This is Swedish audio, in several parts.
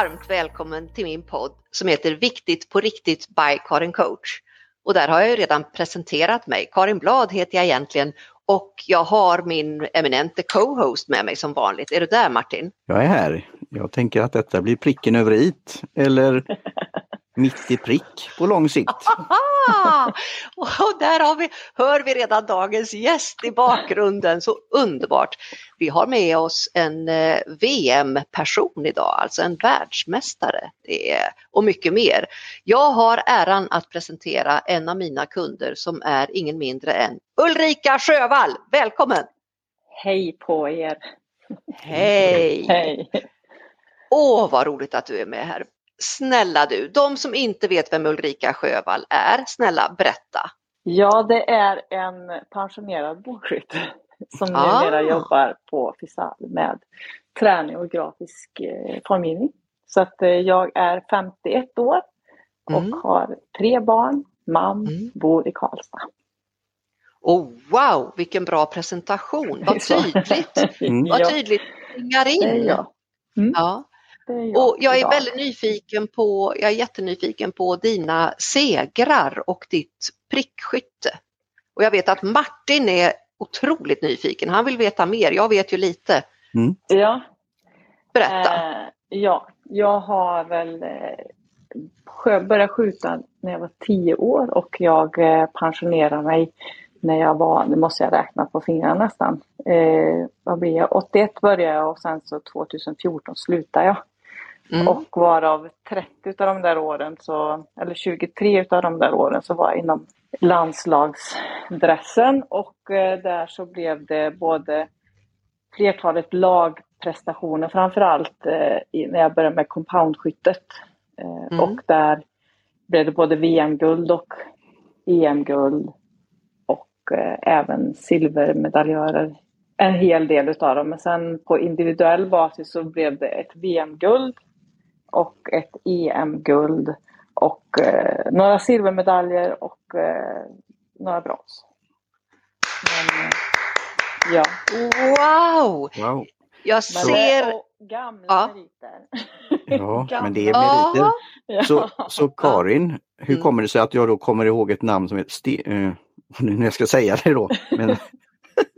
varmt välkommen till min podd som heter Viktigt på riktigt by Karin Coach. Och där har jag ju redan presenterat mig. Karin Blad heter jag egentligen och jag har min eminente co-host med mig som vanligt. Är du där Martin? Jag är här. Jag tänker att detta blir pricken över i. eller mitt i prick på lång sikt. Och där har vi, hör vi redan dagens gäst i bakgrunden, så underbart. Vi har med oss en eh, VM-person idag, alltså en världsmästare är, och mycket mer. Jag har äran att presentera en av mina kunder som är ingen mindre än Ulrika Sjövall. Välkommen! Hej på er! Hej! Hej! Åh, vad roligt att du är med här. Snälla du, de som inte vet vem Ulrika Sjövall är, snälla berätta. Ja, det är en pensionerad bågskytt som ah. numera jobbar på Fisal med träning och grafisk eh, formgivning. Så att eh, jag är 51 år och mm. har tre barn, man, mm. bor i Karlstad. Oh, wow, vilken bra presentation, vad tydligt! Vad tydligt ringar in. Är jag. Mm. Ja. Jag och jag är väldigt nyfiken på, jag är jättenyfiken på dina segrar och ditt prickskytte. Och jag vet att Martin är otroligt nyfiken, han vill veta mer, jag vet ju lite. Mm. Ja. Berätta. Eh, ja, jag har väl eh, börjat skjuta när jag var tio år och jag eh, pensionerade mig när jag var, nu måste jag räkna på fingrarna nästan, eh, vad blir jag, 81 började jag och sen så 2014 slutade jag. Mm. Och varav 30 av de där åren, så, eller 23 av de där åren så var jag inom landslagsdressen och eh, där så blev det både flertalet lagprestationer, framförallt eh, när jag började med compoundskyttet. Eh, mm. Och där blev det både VM-guld och EM-guld och även silvermedaljörer. En hel del utav dem. Men sen på individuell basis så blev det ett VM-guld och ett EM-guld och eh, några silvermedaljer och eh, några brons. Men, eh, ja. Wow! wow. Jag ser... gamla ja. meriter. Ja, men det är meriter. Så, så Karin, hur mm. kommer det sig att jag då kommer ihåg ett namn som heter Ste uh, nu jag ska säga det då. Men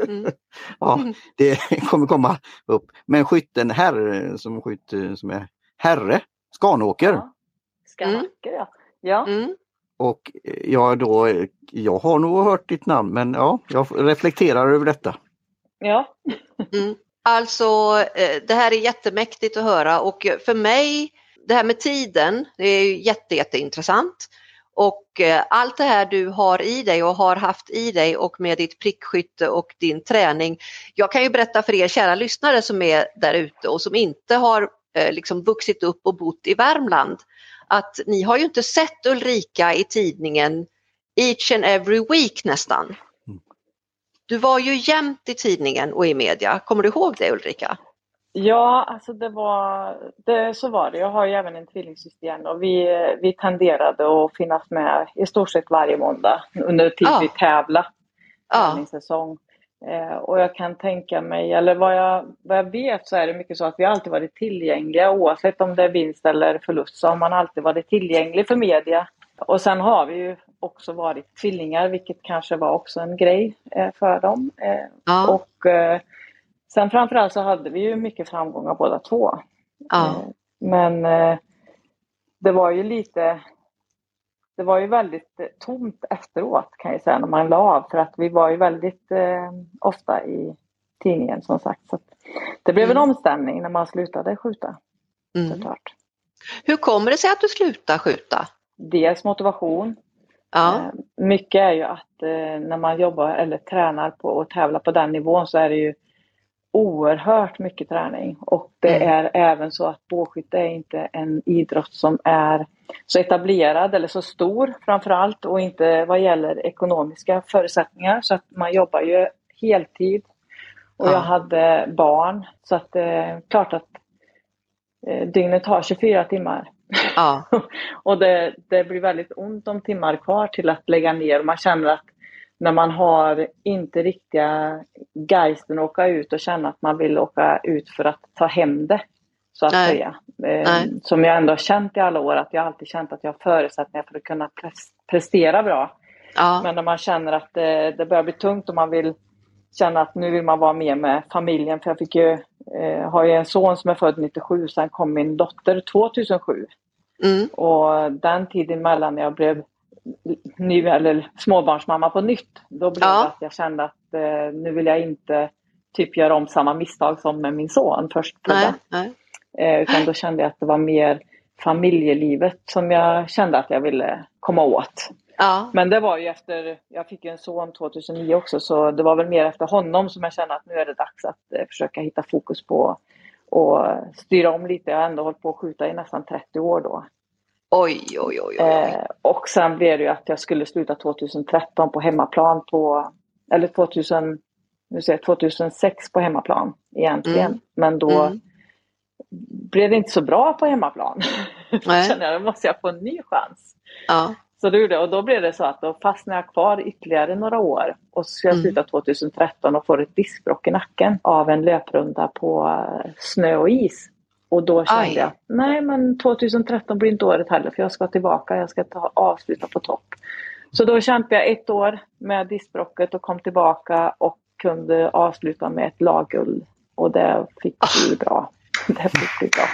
mm. ja, det kommer komma upp. Men skytten herr som skytt som är herre, Skanåker. Ja. Skanåker mm. ja. ja. Mm. Och jag då, jag har nog hört ditt namn men ja, jag reflekterar över detta. Ja. mm. Alltså eh, det här är jättemäktigt att höra och för mig, det här med tiden, det är jätte, jätteintressant. Och eh, allt det här du har i dig och har haft i dig och med ditt prickskytte och din träning. Jag kan ju berätta för er kära lyssnare som är där ute och som inte har Eh, liksom vuxit upp och bott i Värmland. Att ni har ju inte sett Ulrika i tidningen each and every week nästan. Mm. Du var ju jämt i tidningen och i media. Kommer du ihåg det Ulrika? Ja, alltså det var, det, så var det. Jag har ju även en tvillingsyster och vi, vi tenderade att finnas med i stort sett varje måndag under tid ja. vi tävlade. Ja. Säsong. Eh, och jag kan tänka mig, eller vad jag, vad jag vet så är det mycket så att vi alltid varit tillgängliga oavsett om det är vinst eller förlust så har man alltid varit tillgänglig för media. Och sen har vi ju också varit tvillingar vilket kanske var också en grej eh, för dem. Eh, ja. Och eh, sen framförallt så hade vi ju mycket framgångar båda två. Ja. Eh, men eh, det var ju lite det var ju väldigt eh, tomt efteråt kan jag säga när man la av för att vi var ju väldigt eh, ofta i tidningen som sagt. Så det blev mm. en omställning när man slutade skjuta. Mm. Såklart. Hur kommer det sig att du slutade skjuta? Dels motivation. Ja. Eh, mycket är ju att eh, när man jobbar eller tränar på och tävlar på den nivån så är det ju oerhört mycket träning och det mm. är även så att bågskytte är inte en idrott som är så etablerad eller så stor framförallt och inte vad gäller ekonomiska förutsättningar så att man jobbar ju heltid och ja. jag hade barn så att det eh, är klart att eh, dygnet har 24 timmar. Ja. och det, det blir väldigt ont om timmar kvar till att lägga ner. Man känner att när man har inte riktiga geisten att åka ut och känna att man vill åka ut för att ta hem det. så att Nej. säga. Eh, som jag ändå har känt i alla år, att jag alltid känt att jag har förutsättningar för att kunna prestera bra. Ja. Men när man känner att det, det börjar bli tungt och man vill känna att nu vill man vara med med familjen. För jag fick ju, eh, har ju en son som är född 97, sen kom min dotter 2007. Mm. Och den tiden mellan när jag blev ny, eller småbarnsmamma på nytt, då blev ja. det att jag kände att eh, nu vill jag inte typ göra om samma misstag som med min son först. Nej, nej. Eh, utan då kände jag att det var mer familjelivet som jag kände att jag ville komma åt. Ja. Men det var ju efter, jag fick en son 2009 också, så det var väl mer efter honom som jag kände att nu är det dags att eh, försöka hitta fokus på och styra om lite. Jag har ändå hållit på att skjuta i nästan 30 år då. Oj, oj, oj. oj. Eh, och sen blev det ju att jag skulle sluta 2013 på hemmaplan på, eller 2000, nu säger 2006 på hemmaplan egentligen. Mm. Men då mm. blev det inte så bra på hemmaplan. Nej. kände jag, då måste jag få en ny chans. Ja. Så det gjorde Och då blev det så att då fastnade jag kvar ytterligare några år. Och så ska jag mm. sluta 2013 och får ett diskbrock i nacken av en löprunda på eh, snö och is. Och då kände Aj. jag, nej men 2013 blir inte året heller för jag ska tillbaka, jag ska ta, avsluta på topp. Så då kämpade jag ett år med diskbrocket och kom tillbaka och kunde avsluta med ett lagguld. Och det fick bli bra. Det fick bli bra.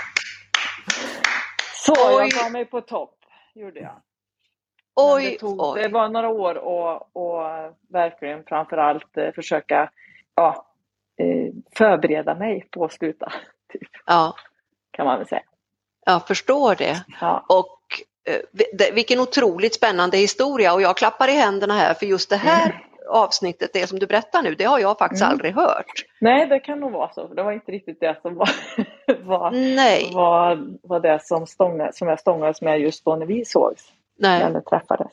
Så jag var mig på topp, gjorde jag. Oj, det, tog, oj. det var några år och, och verkligen framförallt eh, försöka ja, eh, förbereda mig på att sluta. Typ. Ja. Kan man väl säga. Jag förstår det. Ja. Och eh, vilken otroligt spännande historia och jag klappar i händerna här för just det här mm. avsnittet, det som du berättar nu, det har jag faktiskt mm. aldrig hört. Nej, det kan nog vara så. Det var inte riktigt det som var, var, Nej. var, var det som, stångade, som jag stångades med just då när vi sågs. Nej. Eller träffades.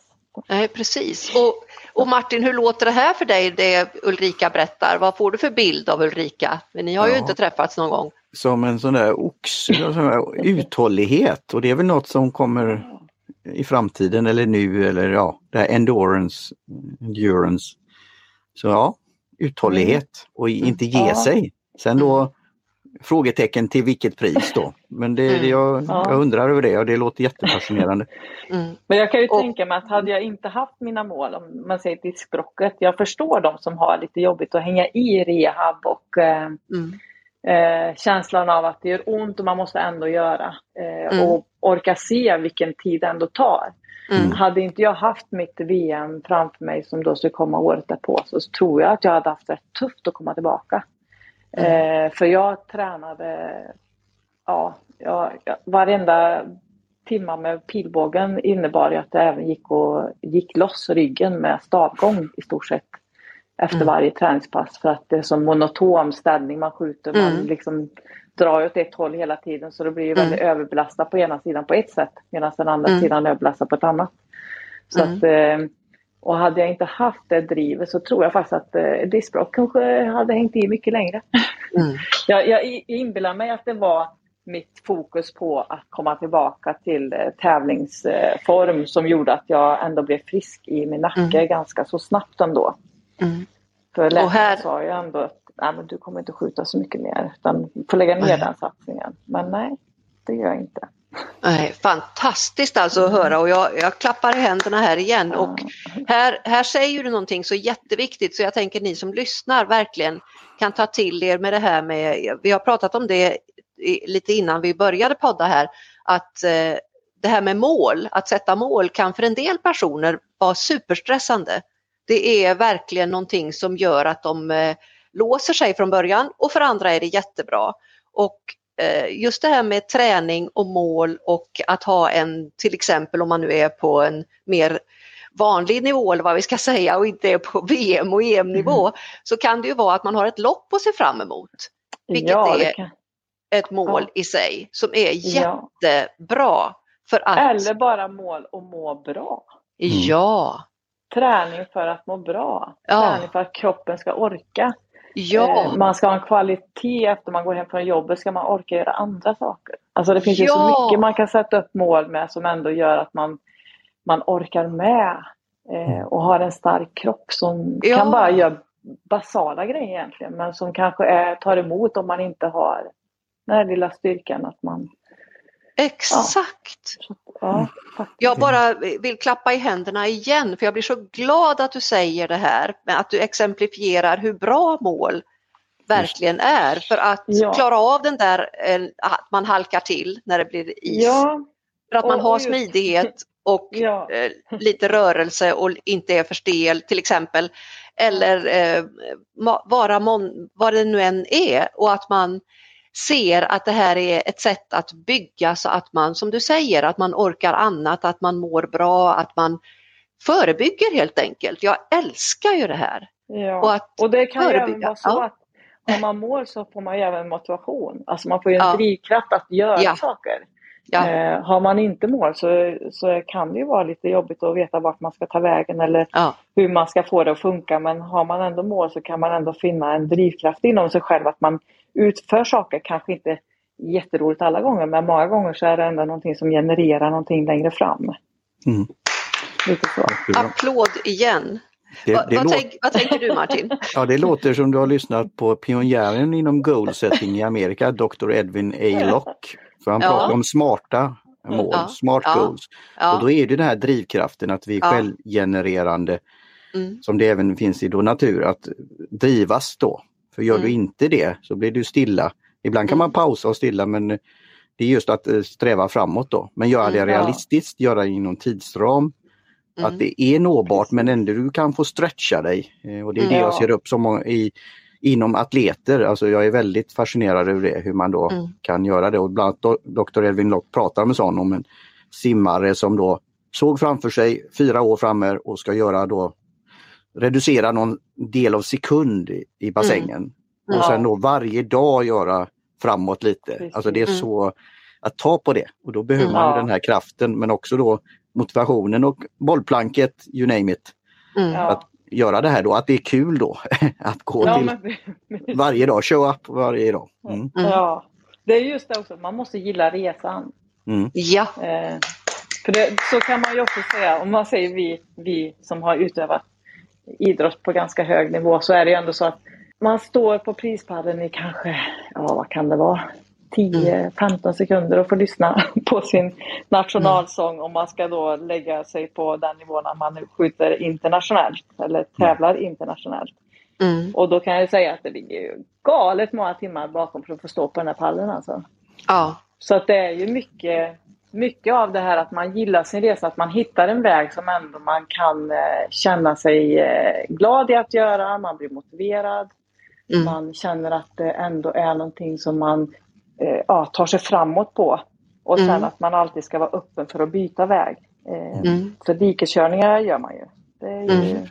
Nej, precis. Och, och, Martin, hur låter det här för dig, det Ulrika berättar? Vad får du för bild av Ulrika? Men ni har ja. ju inte träffats någon gång. Som en sån där ox, uthållighet och det är väl något som kommer i framtiden eller nu eller ja, det här endurance. endurance. Så ja, uthållighet och inte ge ja. sig. Sen då Frågetecken till vilket pris då? Men det, mm. jag, ja. jag, undrar över det och det låter jättefascinerande. Mm. Men jag kan ju och, tänka mig att hade jag inte haft mina mål, om man säger diskbrocket, jag förstår de som har lite jobbigt att hänga i rehab och eh, mm. Eh, känslan av att det gör ont och man måste ändå göra eh, mm. och orka se vilken tid det ändå tar. Mm. Hade inte jag haft mitt VM framför mig som då skulle komma året därpå så tror jag att jag hade haft rätt tufft att komma tillbaka. Eh, för jag tränade, ja, jag, varenda timma med pilbågen innebar ju att det även gick, och, gick loss ryggen med stavgång i stort sett efter mm. varje träningspass för att det är så monotom ställning man skjuter. Mm. Man liksom drar åt ett håll hela tiden så det blir ju väldigt mm. överbelastat på ena sidan på ett sätt medan den andra mm. sidan överbelastar på ett annat. Så mm. att, eh, och hade jag inte haft det drivet så tror jag faktiskt att eh, diskbråck kanske hade hängt i mycket längre. Mm. jag, jag inbillar mig att det var mitt fokus på att komma tillbaka till eh, tävlingsform som gjorde att jag ändå blev frisk i min nacke mm. ganska så snabbt ändå. Mm. För läkaren här... sa ju ändå att nej, men du kommer inte skjuta så mycket mer utan du får lägga ner mm. den satsningen. Men nej, det gör jag inte. Nej, fantastiskt alltså att höra och jag, jag klappar i händerna här igen och här, här säger du någonting så jätteviktigt så jag tänker ni som lyssnar verkligen kan ta till er med det här med, vi har pratat om det lite innan vi började podda här, att eh, det här med mål, att sätta mål kan för en del personer vara superstressande. Det är verkligen någonting som gör att de eh, låser sig från början och för andra är det jättebra. Och Eh, just det här med träning och mål och att ha en, till exempel om man nu är på en mer vanlig nivå eller vad vi ska säga och inte är på VM och EM-nivå mm. så kan det ju vara att man har ett lopp att se fram emot. Vilket ja, är ett mål ja. i sig som är jättebra. För att... Eller bara mål att må bra. Mm. Ja. Träning för att må bra. Ja. Träning för att kroppen ska orka. Ja. Eh, man ska ha en kvalitet efter man går hem från jobbet, ska man orka göra andra saker. Alltså det finns ja. ju så mycket man kan sätta upp mål med som ändå gör att man, man orkar med eh, och har en stark kropp som ja. kan bara göra basala grejer egentligen men som kanske är, tar emot om man inte har den här lilla styrkan att man Exakt! Ja, jag bara vill klappa i händerna igen för jag blir så glad att du säger det här, att du exemplifierar hur bra mål verkligen är för att ja. klara av den där att man halkar till när det blir is. Ja. För att man har smidighet och ja. eh, lite rörelse och inte är för stel till exempel. Eller eh, vara mon, vad det nu än är och att man ser att det här är ett sätt att bygga så att man, som du säger, att man orkar annat, att man mår bra, att man förebygger helt enkelt. Jag älskar ju det här. Ja. Och, att och det kan ju även vara så ja. att om man mår så får man ju även motivation. Alltså man får ju en ja. drivkraft att göra ja. saker. Ja. Eh, har man inte mål så, så kan det ju vara lite jobbigt att veta vart man ska ta vägen eller ja. hur man ska få det att funka. Men har man ändå mål så kan man ändå finna en drivkraft inom sig själv att man utför saker, kanske inte jätteroligt alla gånger men många gånger så är det ändå någonting som genererar någonting längre fram. Mm. Lite så. Applåd igen! Det, det vad, tänk, vad, tänker du Martin? Ja, det låter som du har lyssnat på pionjären inom goal setting i Amerika, Dr. Edwin A. Lock. För han ja. pratar om smarta mål, ja. smart ja. goals. Och då är det den här drivkraften att vi är självgenererande, mm. som det även finns i då natur, att drivas då. För gör mm. du inte det så blir du stilla. Ibland kan mm. man pausa och stilla men det är just att eh, sträva framåt då. Men göra det mm, realistiskt, göra det inom tidsram. Att mm. det är nåbart men ändå du kan få stretcha dig. Eh, och det är det jag ser upp som i, inom atleter. Alltså jag är väldigt fascinerad över det, hur man då mm. kan göra det. Och bland annat Dr. Edwin Lock pratar med sån om en simmare som då såg framför sig fyra år framme och ska göra då reducera någon del av sekund i bassängen. Mm. Ja. Och sen då varje dag göra framåt lite. Alltså det är mm. så att ta på det och då behöver man ja. den här kraften men också då motivationen och bollplanket, you name it. Mm. Att göra det här då, att det är kul då att gå ja, till men... varje dag, show up varje dag. Mm. mm. Ja, det är just det också, man måste gilla resan. Mm. Ja. Eh, för det, så kan man ju också säga, om man säger vi, vi som har utövat idrott på ganska hög nivå så är det ju ändå så att man står på prispallen i kanske, ja vad kan det vara, 10-15 mm. sekunder och får lyssna på sin nationalsång om man ska då lägga sig på den nivån när man skjuter internationellt eller tävlar internationellt. Mm. Och då kan jag säga att det ligger ju galet många timmar bakom för att få stå på den här pallen alltså. Ja. Så att det är ju mycket mycket av det här att man gillar sin resa, att man hittar en väg som ändå man kan eh, känna sig eh, glad i att göra, man blir motiverad. Mm. Man känner att det ändå är någonting som man eh, ja, tar sig framåt på. Och sen mm. att man alltid ska vara öppen för att byta väg. Mm. För dikeskörningar gör man ju. Det är ju mm.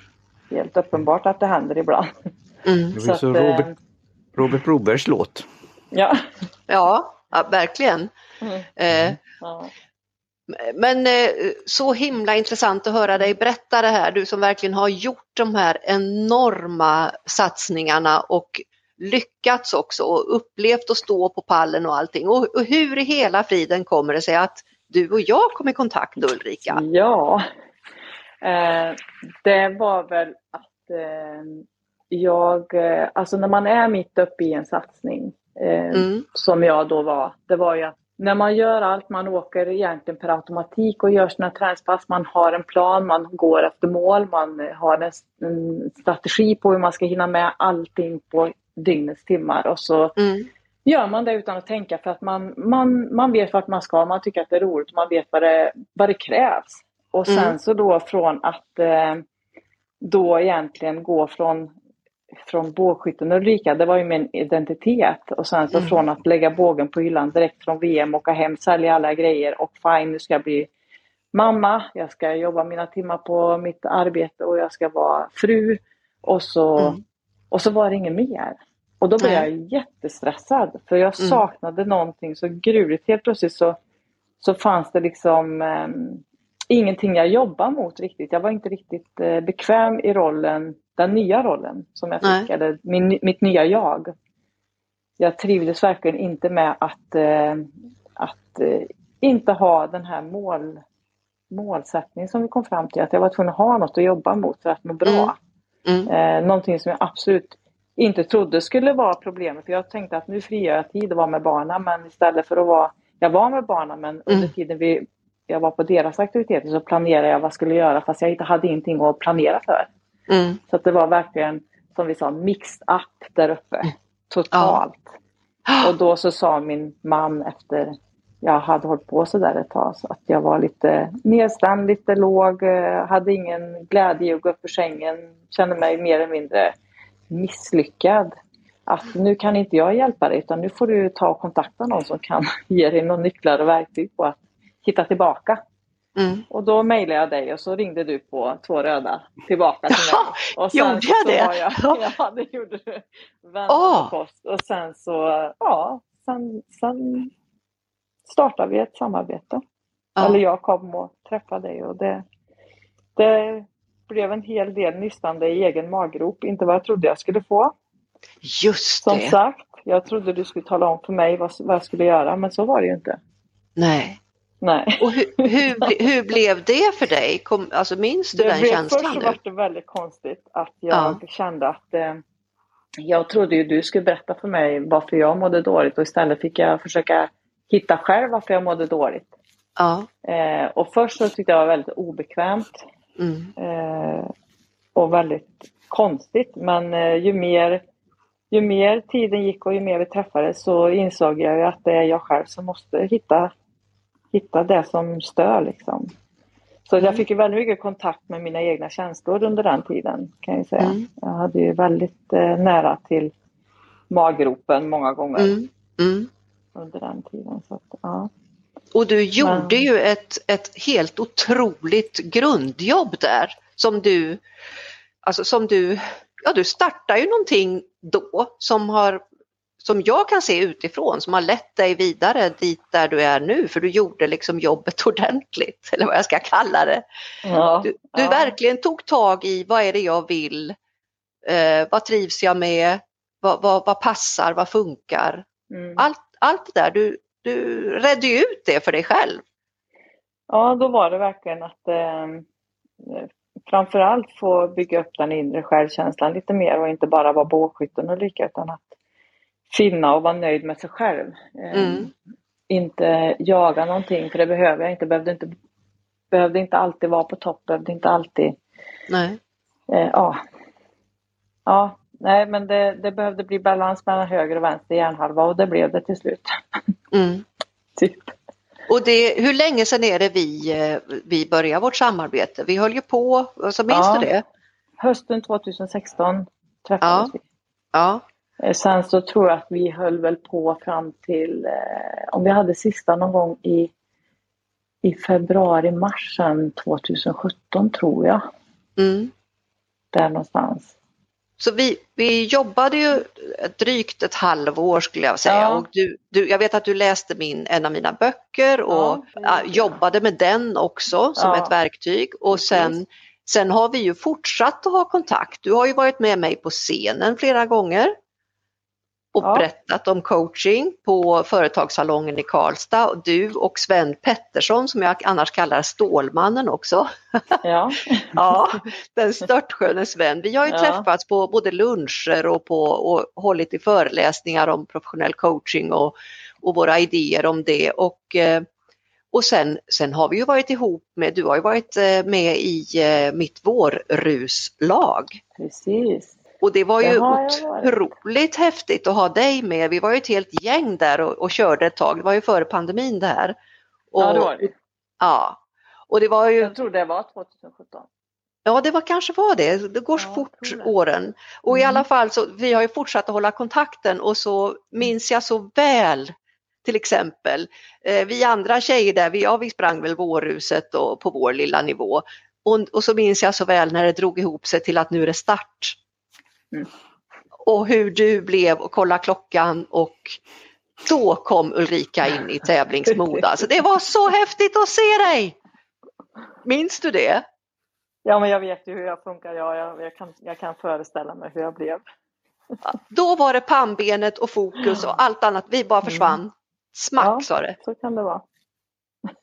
helt uppenbart att det händer ibland. Mm. Så att, Robert, Robert Brobergs låt. Ja. ja, ja verkligen. Mm. Eh, men eh, så himla intressant att höra dig berätta det här, du som verkligen har gjort de här enorma satsningarna och lyckats också och upplevt att stå på pallen och allting. Och, och hur i hela friden kommer det sig att du och jag kom i kontakt Ulrika? Ja, eh, det var väl att eh, jag, alltså när man är mitt uppe i en satsning eh, mm. som jag då var, det var ju att när man gör allt, man åker egentligen per automatik och gör sina träningspass, man har en plan, man går efter mål, man har en, en strategi på hur man ska hinna med allting på dygnets timmar och så mm. gör man det utan att tänka för att man, man, man vet vart man ska, man tycker att det är roligt, man vet vad det, vad det krävs. Och sen mm. så då från att eh, då egentligen gå från från bågskytten Ulrika, det var ju min identitet. Och sen så mm. från att lägga bågen på hyllan direkt från VM, åka hem, sälja alla grejer och fine, nu ska jag bli mamma, jag ska jobba mina timmar på mitt arbete och jag ska vara fru. Och så, mm. och så var det inget mer. Och då blev Nej. jag jättestressad för jag mm. saknade mm. någonting så gruvligt. Helt plötsligt så, så fanns det liksom um, ingenting jag jobbade mot riktigt. Jag var inte riktigt uh, bekväm i rollen den nya rollen som jag fick, Nej. eller min, mitt nya jag. Jag trivdes verkligen inte med att, eh, att eh, inte ha den här mål, målsättningen som vi kom fram till. Att jag var tvungen att ha något att jobba mot för att må bra. Mm. Mm. Eh, någonting som jag absolut inte trodde skulle vara problemet. För jag tänkte att nu frigör jag tid att vara med barnen men istället för att vara, jag var med barnen men under mm. tiden vi, jag var på deras aktiviteter så planerade jag vad jag skulle göra fast jag inte hade ingenting att planera för. Mm. Så det var verkligen som vi sa mixed up där uppe. Mm. Totalt. Ja. Och då så sa min man efter jag hade hållit på så där ett tag så att jag var lite nedstämd, lite låg, eh, hade ingen glädje att gå upp ur sängen, kände mig mer eller mindre misslyckad. Att nu kan inte jag hjälpa dig utan nu får du ta och kontakta någon som kan ge dig några nycklar och verktyg på att hitta tillbaka. Mm. Och då mejlade jag dig och så ringde du på två röda tillbaka till mig. Och sen gjorde jag det? Jag, ja, det gjorde du. oh. post. Och sen så, ja, sen, sen startade vi ett samarbete. Ja. Eller jag kom och träffade dig och det, det blev en hel del nystande i egen maggrop, inte vad jag trodde jag skulle få. Just det! Som sagt, jag trodde du skulle tala om för mig vad, vad jag skulle göra, men så var det ju inte. Nej. Nej. Och hur, hur, hur blev det för dig? Kom, alltså minns du det den blev, känslan? Först nu? var det väldigt konstigt att jag ja. kände att eh, jag trodde ju du skulle berätta för mig varför jag mådde dåligt och istället fick jag försöka hitta själv varför jag mådde dåligt. Ja. Eh, och först så tyckte jag det var väldigt obekvämt. Mm. Eh, och väldigt konstigt. Men eh, ju, mer, ju mer tiden gick och ju mer vi träffades så insåg jag att det är jag själv som måste hitta, hitta det som stör. Liksom. Så mm. jag fick ju väldigt mycket kontakt med mina egna känslor under den tiden. kan Jag säga. Mm. Jag hade ju väldigt eh, nära till maggropen många gånger. Mm. mm. Under den tiden. Så att, ja. Och du gjorde Men... ju ett, ett helt otroligt grundjobb där som du, alltså som du, ja du startar ju någonting då som har som jag kan se utifrån som har lett dig vidare dit där du är nu för du gjorde liksom jobbet ordentligt eller vad jag ska kalla det. Ja, du, du ja. verkligen tog tag i vad är det jag vill, eh, vad trivs jag med, vad, vad, vad passar, vad funkar. Mm. Allt, allt det där, du, du redde ut det för dig själv. Ja, då var det verkligen att eh, framförallt få bygga upp den inre självkänslan lite mer och inte bara vara bågskytten och lika utan att finna och vara nöjd med sig själv. Eh, mm. Inte jaga någonting för det behöver jag inte. Behövde inte, behövde inte alltid vara på topp, behövde inte alltid... Nej. Eh, ja. ja, nej men det, det, behövde bli balans mellan höger och vänster hjärnhalva och det blev det till slut. Mm. typ. Och det, hur länge sedan är det vi, eh, vi började vårt samarbete? Vi höll ju på, alltså minns ja, du det? Hösten 2016 träffades ja. vi. Ja. Eh, sen så tror jag att vi höll väl på fram till, eh, om vi hade sista någon gång i, i februari, mars 2017 tror jag. Mm. Där någonstans. Så vi, vi jobbade ju drygt ett halvår skulle jag säga. Ja. Och du, du, jag vet att du läste min, en av mina böcker och ja, jobbade med den också som ja. ett verktyg. Och sen, sen har vi ju fortsatt att ha kontakt. Du har ju varit med mig på scenen flera gånger och ja. berättat om coaching på Företagssalongen i Karlstad. Och du och Sven Pettersson som jag annars kallar Stålmannen också. Ja, ja den störtsköne Sven. Vi har ju ja. träffats på både luncher och, på, och hållit i föreläsningar om professionell coaching och, och våra idéer om det. Och, eh, och sen, sen har vi ju varit ihop med, du har ju varit eh, med i eh, mitt vårruslag. Precis. Och det var ju otroligt häftigt att ha dig med. Vi var ju ett helt gäng där och, och körde ett tag. Det var ju före pandemin det här. Och, ja, det var det. Ja. Och det var ju... Jag tror det var 2017. Ja, det var kanske var det. Det går ja, fort åren. Och mm. i alla fall så vi har ju fortsatt att hålla kontakten och så minns jag så väl till exempel. Eh, vi andra tjejer där, vi, ja, vi sprang väl vårhuset och på vår lilla nivå. Och, och så minns jag så väl när det drog ihop sig till att nu är det start. Mm. Och hur du blev och kolla klockan och då kom Ulrika in i tävlingsmode. Alltså det var så häftigt att se dig! Minns du det? Ja, men jag vet ju hur jag funkar. Ja, jag, jag, kan, jag kan föreställa mig hur jag blev. Då var det pannbenet och fokus och allt annat. Vi bara försvann. Smack ja, sa det. så kan det vara.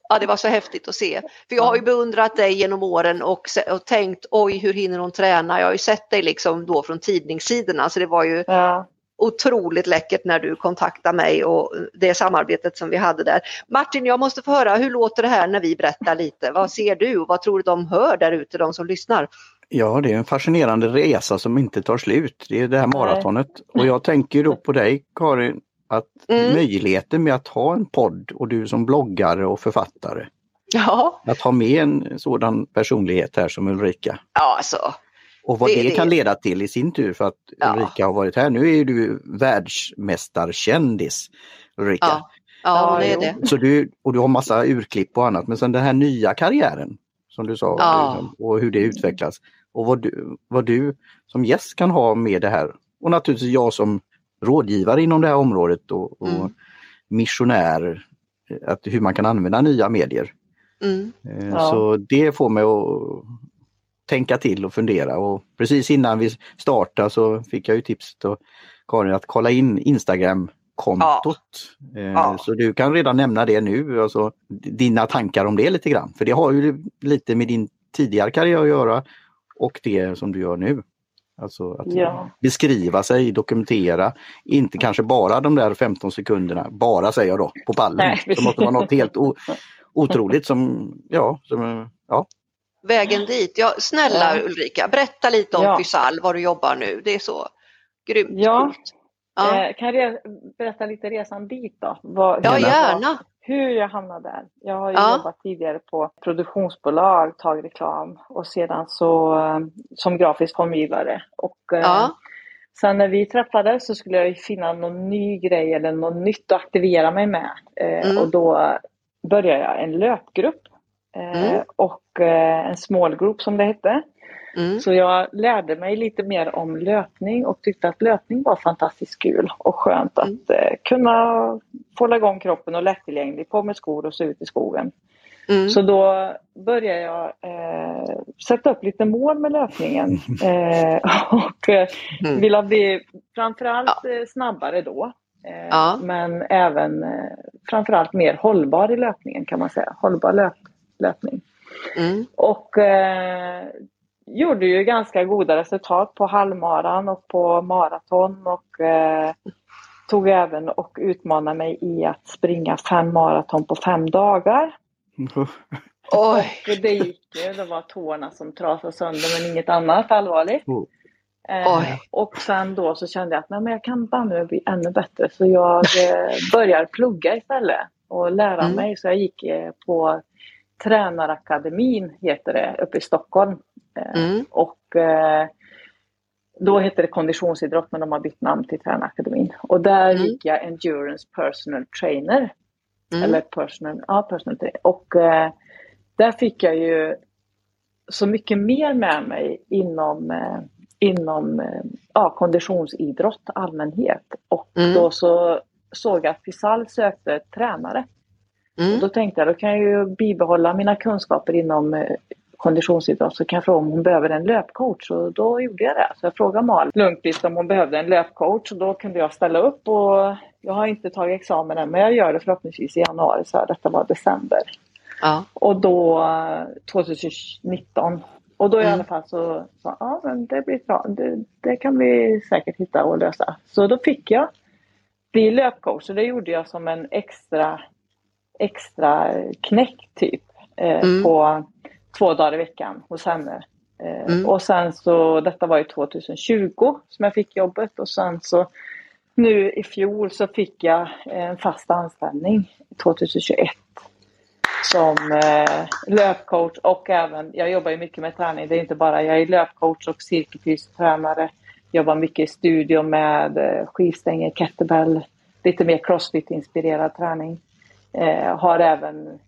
Ja, det var så häftigt att se. För jag har ju beundrat dig genom åren och, och tänkt oj, hur hinner hon träna? Jag har ju sett dig liksom då från tidningssidorna så det var ju ja. otroligt läckert när du kontaktade mig och det samarbetet som vi hade där. Martin, jag måste få höra, hur låter det här när vi berättar lite? Vad ser du och vad tror du de hör där ute, de som lyssnar? Ja, det är en fascinerande resa som inte tar slut. Det är det här maratonet. Och jag tänker då på dig Karin, att mm. möjligheten med att ha en podd och du som bloggare och författare. Ja. Att ha med en sådan personlighet här som Ulrika. Ja, alltså. Och vad det, det kan det. leda till i sin tur för att ja. Ulrika har varit här. Nu är du världsmästarkändis Ulrika. Ja, ja det är det. Så du, och du har massa urklipp och annat men sen den här nya karriären som du sa ja. Och hur det utvecklas. Och vad du, vad du som gäst kan ha med det här. Och naturligtvis jag som rådgivare inom det här området och, och mm. missionär, att hur man kan använda nya medier. Mm. Eh, ja. Så det får mig att tänka till och fundera och precis innan vi startade så fick jag ju tips av Karin att kolla in Instagram-kontot. Ja. Eh, ja. Så du kan redan nämna det nu, alltså dina tankar om det lite grann. För det har ju lite med din tidigare karriär att göra och det som du gör nu. Alltså att ja. beskriva sig, dokumentera, inte kanske bara de där 15 sekunderna, bara säger jag då, på pallen. Nej. Det måste vara något helt otroligt som, ja, som, ja. Vägen dit, ja snälla ja. Ulrika, berätta lite om ja. Fysal, var du jobbar nu, det är så grymt ja. Ja. Eh, kan jag berätta lite resan dit då? Vad, ja, gärna hur jag hamnade där. Jag har ju ja. jobbat tidigare på produktionsbolag, tagit reklam och sedan så eh, som grafisk formgivare. Och eh, ja. sen när vi träffades så skulle jag finna någon ny grej eller något nytt att aktivera mig med. Eh, mm. Och då började jag en löpgrupp mm. och en small group som det hette. Mm. Så jag lärde mig lite mer om löpning och tyckte att löpning var fantastiskt kul och skönt att mm. eh, kunna hålla igång kroppen och lättillgänglig, på med skor och se ut i skogen. Mm. Så då började jag eh, sätta upp lite mål med löpningen eh, och eh, mm. ville bli framförallt ja. Eh, snabbare då. Eh, ja. Men även framförallt mer hållbar i löpningen kan man säga, hållbar löp, löpning. Mm. Och gjorde ju ganska goda resultat på halvmaran och på maraton och eh, tog även och utmanade mig i att springa fem maraton på fem dagar. och det gick ju, det var tårna som trasade sönder men inget annat allvarligt. Oh. Eh, och sen då så kände jag att nej, men jag kan bara bli ännu bättre så jag eh, börjar plugga istället och lära mm. mig. Så jag gick eh, på Tränarakademin heter det uppe i Stockholm. Eh, mm. Och eh, då hette det konditionsidrott men de har bytt namn till Tränarakademin. Och där mm. gick jag Endurance Personal Trainer. Mm. Eller personal, ja, personal trainer. Och eh, där fick jag ju så mycket mer med mig inom, eh, inom eh, ja, konditionsidrott allmänhet. Och mm. då så såg jag att Fisal sökte tränare. Mm. Och då tänkte jag, då kan jag ju bibehålla mina kunskaper inom konditionsidrott så kan jag fråga om hon behöver en löpcoach och då gjorde jag det. Så jag frågade Mal Lundqvist om hon behövde en löpcoach och då kunde jag ställa upp och jag har inte tagit examen än men jag gör det förhoppningsvis i januari så här, detta var december. Ja. Och då 2019 och då i mm. alla fall så sa ja men det blir bra, det, det, kan vi säkert hitta och lösa. Så då fick jag bli löpcoach och det gjorde jag som en extra extra knäck typ eh, mm. på två dagar i veckan hos henne. Eh, mm. Och sen så, detta var ju 2020 som jag fick jobbet och sen så nu i fjol så fick jag en fast anställning 2021 som eh, löpcoach och även, jag jobbar ju mycket med träning, det är inte bara, jag är löpcoach och cirkelfystränare, jobbar mycket i studio med eh, skivstänger, kettlebell, lite mer crossfit-inspirerad träning. Eh, har även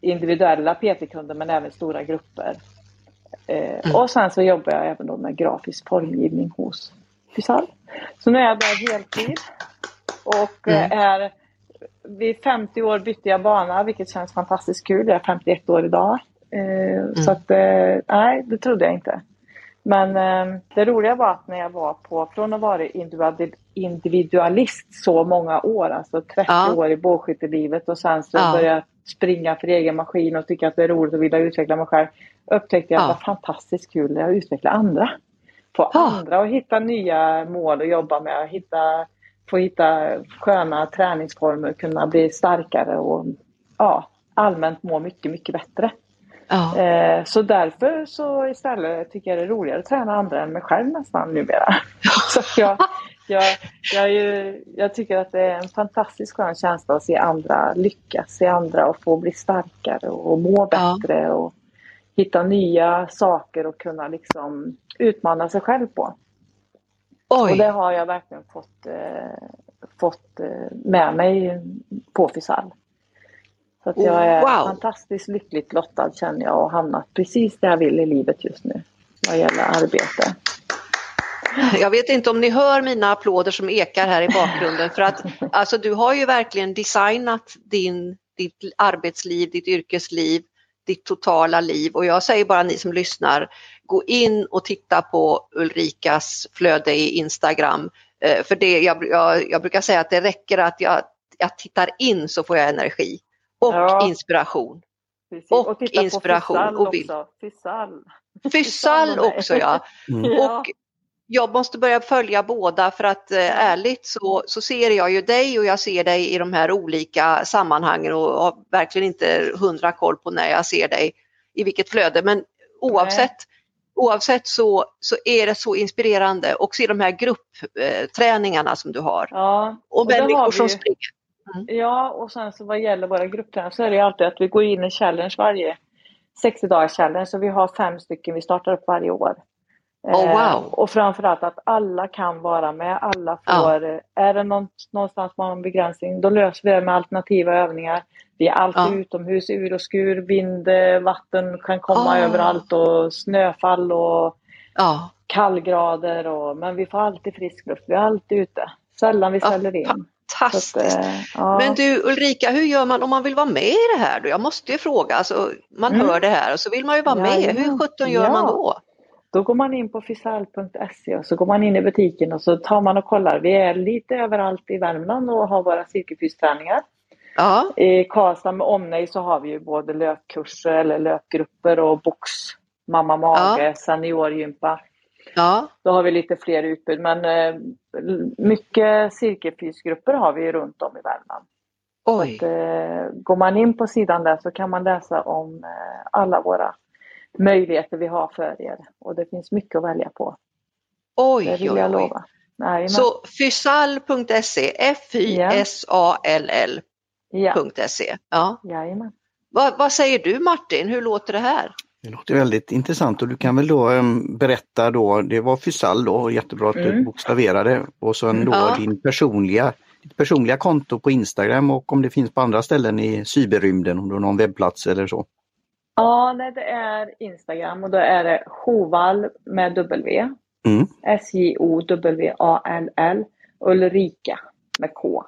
individuella PT-kunder men även stora grupper. Eh, mm. Och sen så jobbar jag även då med grafisk formgivning hos Fysal. Så nu är jag där heltid och mm. är vid 50 år bytte jag bana vilket känns fantastiskt kul. Jag är 51 år idag. Mm. Så att, nej det trodde jag inte. Men eh, det roliga var att när jag var på, från att vara individualist så många år, alltså 30 ja. år i bågskyttelivet och sen så ja. började jag springa för egen maskin och tycka att det är roligt och vilja utveckla mig själv. Upptäckte jag att det var fantastiskt kul att utveckla andra. Få ja. andra och hitta nya mål att jobba med, hitta, få hitta sköna träningsformer, kunna bli starkare och ja, allmänt må mycket, mycket bättre. Ja. Eh, så därför så istället tycker jag det är roligare att träna andra än mig själv nästan numera. så jag, jag, jag, ju, jag tycker att det är en fantastiskt skön känsla att se andra lyckas, se andra och få bli starkare och må bättre ja. och hitta nya saker och kunna liksom utmana sig själv på. Oj. Och det har jag verkligen fått, eh, fått eh, med mig på Fisal. Så att jag är wow. fantastiskt lyckligt lottad känner jag och hamnat precis där jag vill i livet just nu vad gäller arbete. Jag vet inte om ni hör mina applåder som ekar här i bakgrunden för att alltså, du har ju verkligen designat din, ditt arbetsliv, ditt yrkesliv, ditt totala liv och jag säger bara ni som lyssnar, gå in och titta på Ulrikas flöde i Instagram. Eh, för det, jag, jag, jag brukar säga att det räcker att jag, jag tittar in så får jag energi och ja. inspiration. Precis. Och, och inspiration. och vill. också. Fyssal. Fyssal också ja. Mm. Och jag måste börja följa båda för att eh, ärligt så, så ser jag ju dig och jag ser dig i de här olika sammanhangen och har verkligen inte hundra koll på när jag ser dig i vilket flöde. Men oavsett, oavsett så, så är det så inspirerande och se de här gruppträningarna som du har. Ja, och, och människor som springer. Mm. Ja, och sen så vad gäller våra gruppträningar så är det alltid att vi går in i challenge varje 60 dagars challenge. Så vi har fem stycken vi startar upp varje år. Oh, wow. Eh, och framförallt att alla kan vara med. Alla får, ja. är det någonstans man har en begränsning, då löser vi det med alternativa övningar. Vi är alltid ja. utomhus, ur och skur, vind, vatten kan komma oh. överallt och snöfall och ja. kallgrader. Och, men vi får alltid frisk luft, vi är alltid ute. Sällan vi ställer in. Fantastiskt! Att, eh, ja. Men du Ulrika, hur gör man om man vill vara med i det här? Då? Jag måste ju fråga, alltså, man mm. hör det här och så vill man ju vara ja, med. Hur sjutton gör man då? Då går man in på fisal.se och så går man in i butiken och så tar man och kollar. Vi är lite överallt i Värmland och har våra cirkelfysträningar. Ja. I Karlstad med omnejd så har vi ju både löpkurser eller löpgrupper och box, mamma mage, ja. seniorgympa. Ja. Då har vi lite fler utbud men eh, mycket cirkelfysgrupper har vi runt om i Värmland. Oj. Att, eh, går man in på sidan där så kan man läsa om eh, alla våra möjligheter vi har för er och det finns mycket att välja på. Oj, det vill jag oj, lova. Nej, så fysall.se, F-Y-S-A-L-L.se. Ja. Jajamän. Vad, vad säger du Martin, hur låter det här? Det låter väldigt intressant och du kan väl då um, berätta då, det var Fysall då, jättebra att mm. du bokstaverade och sen då ja. din personliga, ditt personliga konto på Instagram och om det finns på andra ställen i cyberrymden, om du har någon webbplats eller så. Ja, nej, det är Instagram och då är det Hovall med W. Mm. S-J-O-W-A-L-L. Ulrika med K.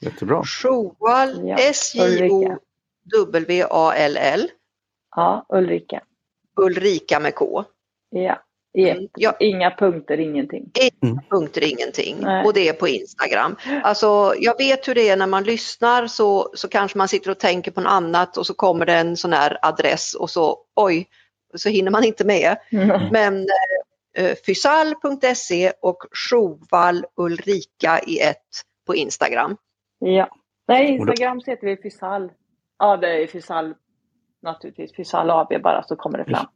Jättebra. Sjoval, ja, S-J-O-W-A-L-L. Ja, Ulrika. Ulrika med K. Ja. Mm, ja. Inga punkter, ingenting. Inga mm. punkter, ingenting. Nej. Och det är på Instagram. Alltså, jag vet hur det är när man lyssnar så, så kanske man sitter och tänker på något annat och så kommer det en sån här adress och så oj, så hinner man inte med. Mm. Men eh, fysal.se och Sjovall Ulrika i ett på Instagram. Ja, nej Instagram så heter vi Fysal. Ja, det är Fysal naturligtvis Fysal AB bara så kommer det fram.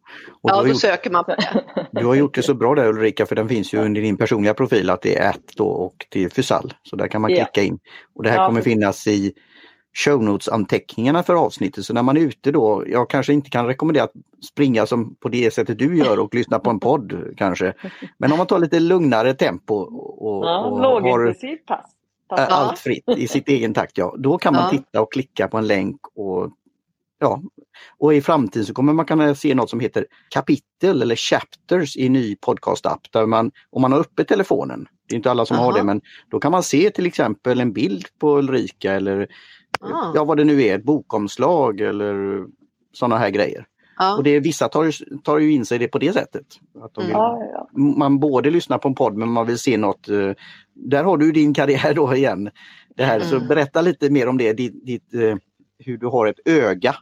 Ja, då gjort, söker man på det. Du har gjort det så bra där Ulrika för den finns ju under din personliga profil att det är ett då och till Fysal. Så där kan man klicka in. Och det här ja, kommer finnas i show notes-anteckningarna för avsnittet. Så när man är ute då, jag kanske inte kan rekommendera att springa som på det sättet du gör och lyssna på en podd kanske. Men om man tar lite lugnare tempo och, ja, och har pass. allt fritt i sitt egen takt, ja. Då kan man ja. titta och klicka på en länk och ja, och i framtiden så kommer man kunna se något som heter kapitel eller chapters i ny podcastapp där man, om man har uppe telefonen, det är inte alla som Aha. har det, men då kan man se till exempel en bild på Ulrika eller ah. ja vad det nu är, ett bokomslag eller sådana här grejer. Ja. Och det, vissa tar ju, tar ju in sig det på det sättet. Att de vill, Man både lyssnar på en podd men man vill se något. Eh, där har du din karriär då igen. Det här, Så mm. berätta lite mer om det, ditt, ditt, eh, hur du har ett öga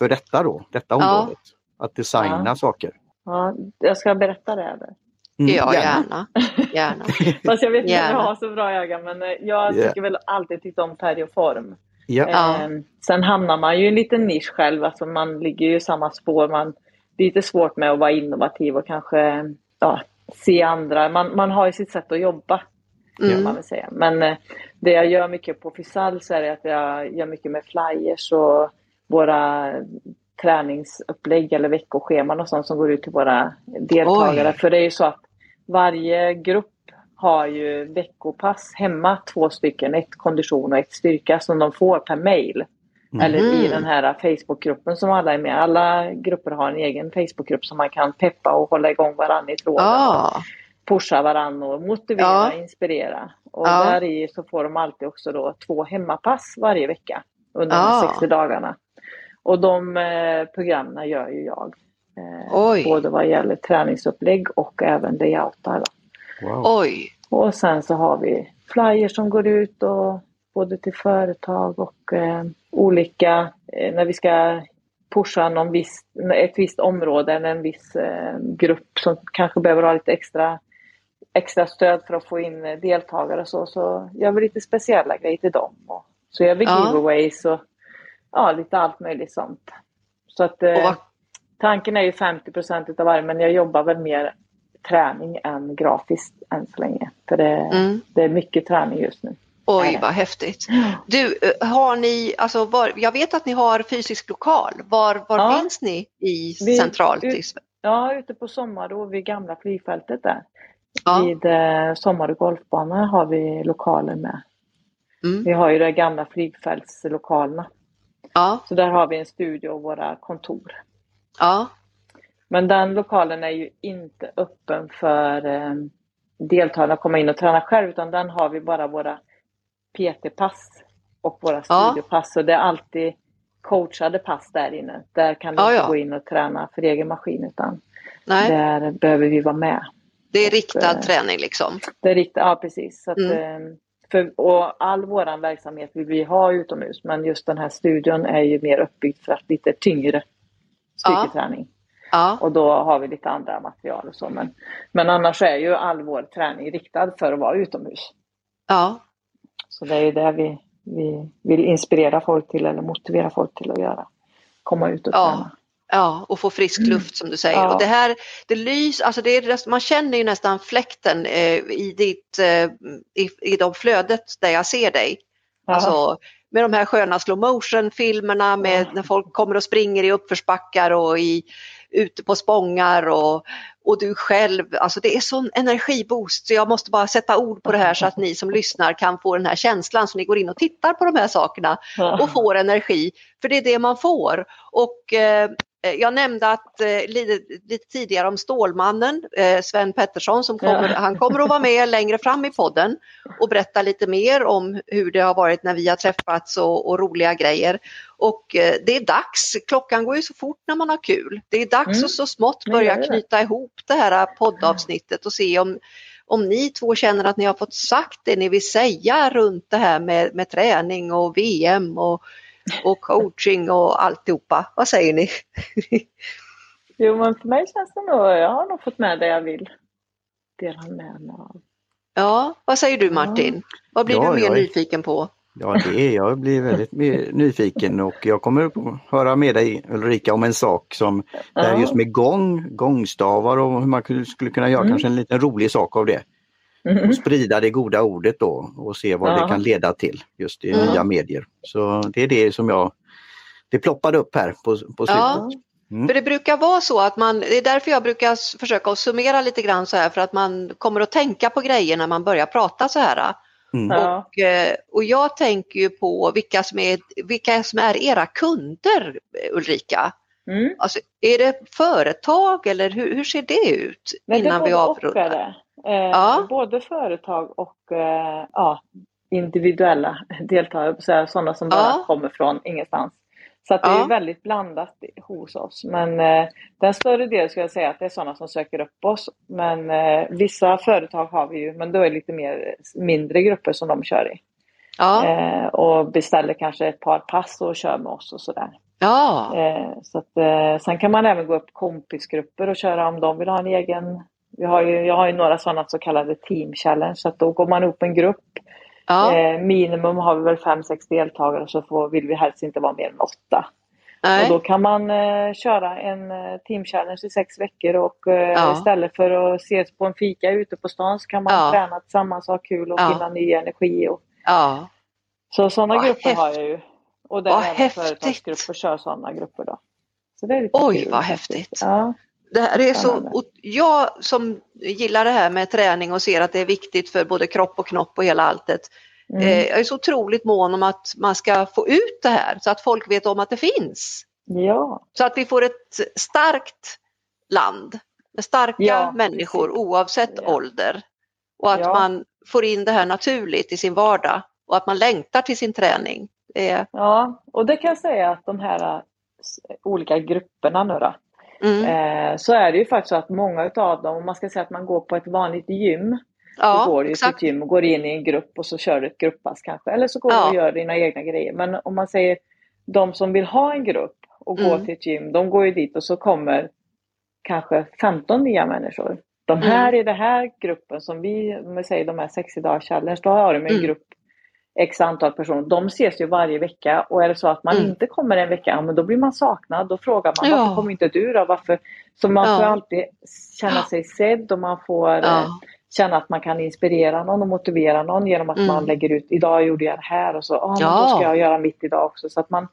för detta då, detta området. Att designa saker. Ja, jag ska berätta det. Eller? Mm, ja, gärna. gärna. Fast jag vet inte om jag har så bra öga men eh, jag tycker yeah. väl alltid tyckt om färg och form. Yeah. Eh, sen hamnar man ju i en liten nisch själv, alltså man ligger ju i samma spår. Man, det är lite svårt med att vara innovativ och kanske ja, se andra. Man, man har ju sitt sätt att jobba. Mm. Man vill säga. Men eh, det jag gör mycket på Fisal så är det att jag gör mycket med flyers och våra träningsupplägg eller veckoscheman och sånt som går ut till våra deltagare. Oj. För det är ju så att varje grupp har ju veckopass hemma, två stycken, ett kondition och ett styrka som de får per mail. Mm. Eller i den här Facebookgruppen som alla är med. Alla grupper har en egen Facebookgrupp som man kan peppa och hålla igång varandra i tråden. Ah. Pusha varandra och motivera, ah. inspirera. Och ah. där i så får de alltid också då två hemmapass varje vecka under de 60 dagarna. Och de eh, programmen gör ju jag. Eh, både vad gäller träningsupplägg och även layoutar. Wow. Oj! Och sen så har vi flyers som går ut och både till företag och eh, olika, eh, när vi ska pusha någon viss, ett visst område eller en viss eh, grupp som kanske behöver ha lite extra, extra stöd för att få in eh, deltagare och så, så gör vi lite speciella grejer till dem. Och, så gör vi ja. giveaways och ja, lite allt möjligt sånt. Så att eh, tanken är ju 50 av varje men jag jobbar väl mer träning än grafiskt än så länge. För det, mm. det är mycket träning just nu. Oj vad häftigt. Du, eh, har ni, alltså var, jag vet att ni har fysisk lokal. Var, var ja. finns ni i vi, centralt? Ut, ja, ute på Sommarå vid gamla flygfältet där. Ja. Vid eh, Sommarå golfbana har vi lokaler med. Mm. Vi har ju de gamla flygfältslokalerna. Ja. Så där har vi en studio och våra kontor. Ja. Men den lokalen är ju inte öppen för eh, deltagarna att komma in och träna själv utan den har vi bara våra PT-pass och våra studiopass. Ja. Så det är alltid coachade pass där inne. Där kan du ja, inte ja. gå in och träna för egen maskin utan Nej. där behöver vi vara med. Det är riktad och, eh, träning liksom? Det är riktad, ja precis. Så att, mm. För, och all vår verksamhet vill vi ha utomhus men just den här studion är ju mer uppbyggd för att lite tyngre styrketräning. Ja. Och då har vi lite andra material och så. Men, men annars är ju all vår träning riktad för att vara utomhus. Ja. Så det är ju det vi, vi vill inspirera folk till eller motivera folk till att göra. Komma ut och träna. Ja, och få frisk mm. luft som du säger. Ja. Och det här, det lys, alltså det är, man känner ju nästan fläkten eh, i, ditt, eh, i, i de flödet där jag ser dig. Alltså, med de här sköna slow motion filmerna med när folk kommer och springer i uppförsbackar och i ute på spångar och, och du själv, alltså det är sån energiboost så jag måste bara sätta ord på det här så att ni som lyssnar kan få den här känslan så ni går in och tittar på de här sakerna och får energi. För det är det man får. Och Eh, jag nämnde att, eh, lite, lite, tidigare om Stålmannen, eh, Sven Pettersson, som kommer, ja. han kommer att vara med längre fram i podden och berätta lite mer om hur det har varit när vi har träffats och, och roliga grejer. Och eh, det är dags, klockan går ju så fort när man har kul. Det är dags mm. att så smått börja knyta ihop det här poddavsnittet och se om om ni två känner att ni har fått sagt det ni vill säga runt det här med, med träning och VM och och coaching och alltihopa. Vad säger ni? jo men för mig känns det nog, jag har nog fått med det jag vill dela med mig av. Ja, vad säger du Martin? Ja. Vad blir ja, du mer är... nyfiken på? Ja, det är, jag blir väldigt nyfiken och jag kommer att höra med dig Ulrika om en sak som ja. är just med gång, gångstavar och hur man skulle kunna göra mm. kanske en liten rolig sak av det. Mm. Och sprida det goda ordet då och se vad ja. det kan leda till just i mm. nya medier. Så det är det som jag, det ploppade upp här på, på slutet. Ja. Mm. För det brukar vara så att man, det är därför jag brukar försöka att summera lite grann så här för att man kommer att tänka på grejer när man börjar prata så här. Mm. Och, eh, och jag tänker ju på vilka som är, vilka som är era kunder Ulrika. Mm. Alltså, är det företag eller hur, hur ser det ut innan vi avrundar? Eh, ja. Både företag och eh, ja, individuella deltagare, sådana som bara ja. kommer från ingenstans. Så att det är väldigt blandat hos oss. Men eh, den större delen skulle jag säga att det är sådana som söker upp oss. Men eh, vissa företag har vi ju, men då är det lite mer mindre grupper som de kör i. Ja. Eh, och beställer kanske ett par pass och kör med oss och sådär. Ja. Eh, så att, eh, sen kan man även gå upp kompisgrupper och köra om de vill ha en egen vi har ju, jag har ju några sådana så kallade team challenge så att då går man upp en grupp. Ja. Eh, minimum har vi väl 5-6 deltagare så får, vill vi helst inte vara mer än 8. Och då kan man eh, köra en eh, team challenge i sex veckor och eh, ja. istället för att ses på en fika ute på stan så kan man ja. träna tillsammans och ha kul och ja. finna ny energi. Och... Ja. Så sådana grupper häftigt. har jag ju. Och det är även företagsgrupper kör sådana grupper då. Så det är lite Oj kul, vad häftigt! Ja. Det här är så, jag som gillar det här med träning och ser att det är viktigt för både kropp och knopp och hela alltet. Mm. Eh, jag är så otroligt mån om att man ska få ut det här så att folk vet om att det finns. Ja. Så att vi får ett starkt land med starka ja, människor oavsett ja. ålder. Och att ja. man får in det här naturligt i sin vardag och att man längtar till sin träning. Är... Ja, och det kan jag säga att de här eh, olika grupperna nu då, Mm. Eh, så är det ju faktiskt så att många utav dem, om man ska säga att man går på ett vanligt gym, ja, då går du till ett gym och går in i en grupp och så kör du ett grupppass kanske. Eller så går ja. du och gör dina egna grejer. Men om man säger de som vill ha en grupp och mm. går till ett gym, de går ju dit och så kommer kanske 15 nya människor. De här mm. i den här gruppen som vi, om vi säger de här 60 dagar challenge, då har de en mm. grupp x antal personer. De ses ju varje vecka och är det så att man mm. inte kommer en vecka, ja, men då blir man saknad. Då frågar man ja. varför kommer inte du då? Varför? Så man ja. får alltid känna sig sedd och man får eh, känna att man kan inspirera någon och motivera någon genom att mm. man lägger ut idag gjorde jag det här och så ah, ja. då ska jag göra mitt idag också. Så att man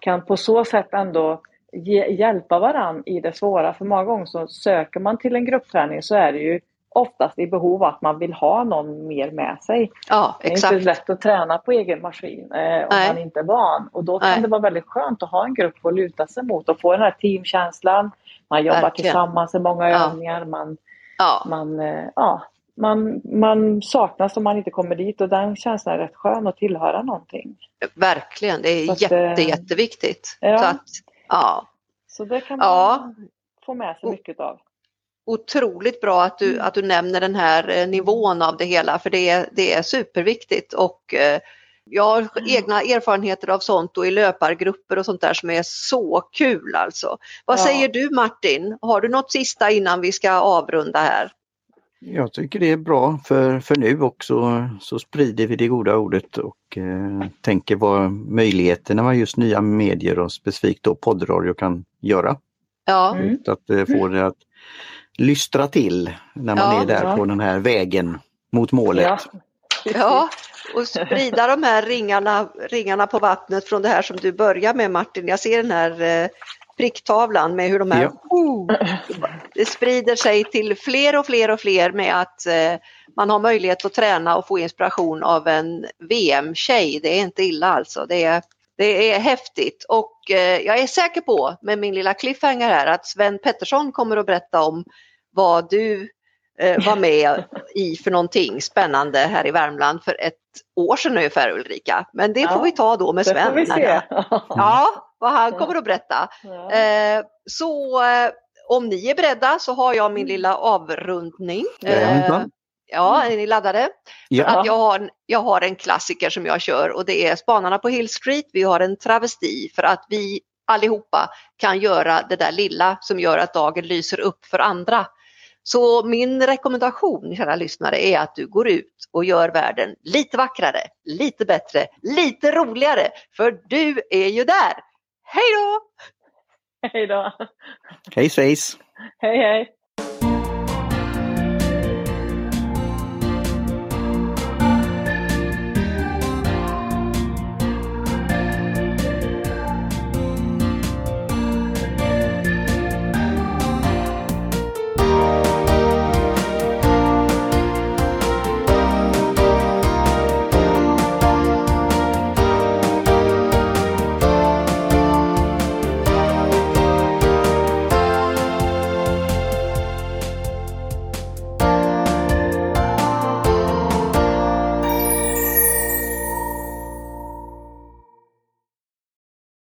kan på så sätt ändå ge, hjälpa varandra i det svåra. För många gånger så söker man till en gruppträning så är det ju oftast i behov av att man vill ha någon mer med sig. Ja, exakt. Det är inte lätt att träna på egen maskin eh, om Nej. man inte är van. Och då kan Nej. det vara väldigt skönt att ha en grupp att luta sig mot och få den här teamkänslan. Man jobbar Verkligen. tillsammans i många ja. övningar. Man, ja. Man, eh, ja, man, man saknas om man inte kommer dit och den känslan är rätt skön att tillhöra någonting. Verkligen, det är att, jätte, eh, jätteviktigt. Ja. Så, att, ja. så det kan man ja. få med sig mycket av otroligt bra att du, mm. att du nämner den här eh, nivån av det hela för det är, det är superviktigt och eh, jag har mm. egna erfarenheter av sånt och i löpargrupper och sånt där som är så kul alltså. Vad ja. säger du Martin? Har du något sista innan vi ska avrunda här? Jag tycker det är bra för, för nu också så sprider vi det goda ordet och eh, tänker vad möjligheterna med just nya medier och specifikt då poddradio kan göra. Ja. Mm. Att eh, få det att lystra till när man ja, är där ja. på den här vägen mot målet. Ja. ja, och sprida de här ringarna, ringarna på vattnet från det här som du börjar med Martin. Jag ser den här eh, pricktavlan med hur de här, oh, det sprider sig till fler och fler och fler med att eh, man har möjlighet att träna och få inspiration av en VM-tjej. Det är inte illa alltså. Det är, det är häftigt och eh, jag är säker på med min lilla cliffhanger här att Sven Pettersson kommer att berätta om vad du eh, var med i för någonting spännande här i Värmland för ett år sedan ungefär Ulrika. Men det ja, får vi ta då med Sven. Det får ja, vad han kommer att berätta. Ja. Eh, så eh, om ni är beredda så har jag min lilla avrundning. Eh, ja, är ni laddade? Ja. Att jag, har, jag har en klassiker som jag kör och det är Spanarna på Hill Street. Vi har en travesti för att vi allihopa kan göra det där lilla som gör att dagen lyser upp för andra. Så min rekommendation, kära lyssnare, är att du går ut och gör världen lite vackrare, lite bättre, lite roligare, för du är ju där. Hej då! Hej då! Hej svejs! Hej hej!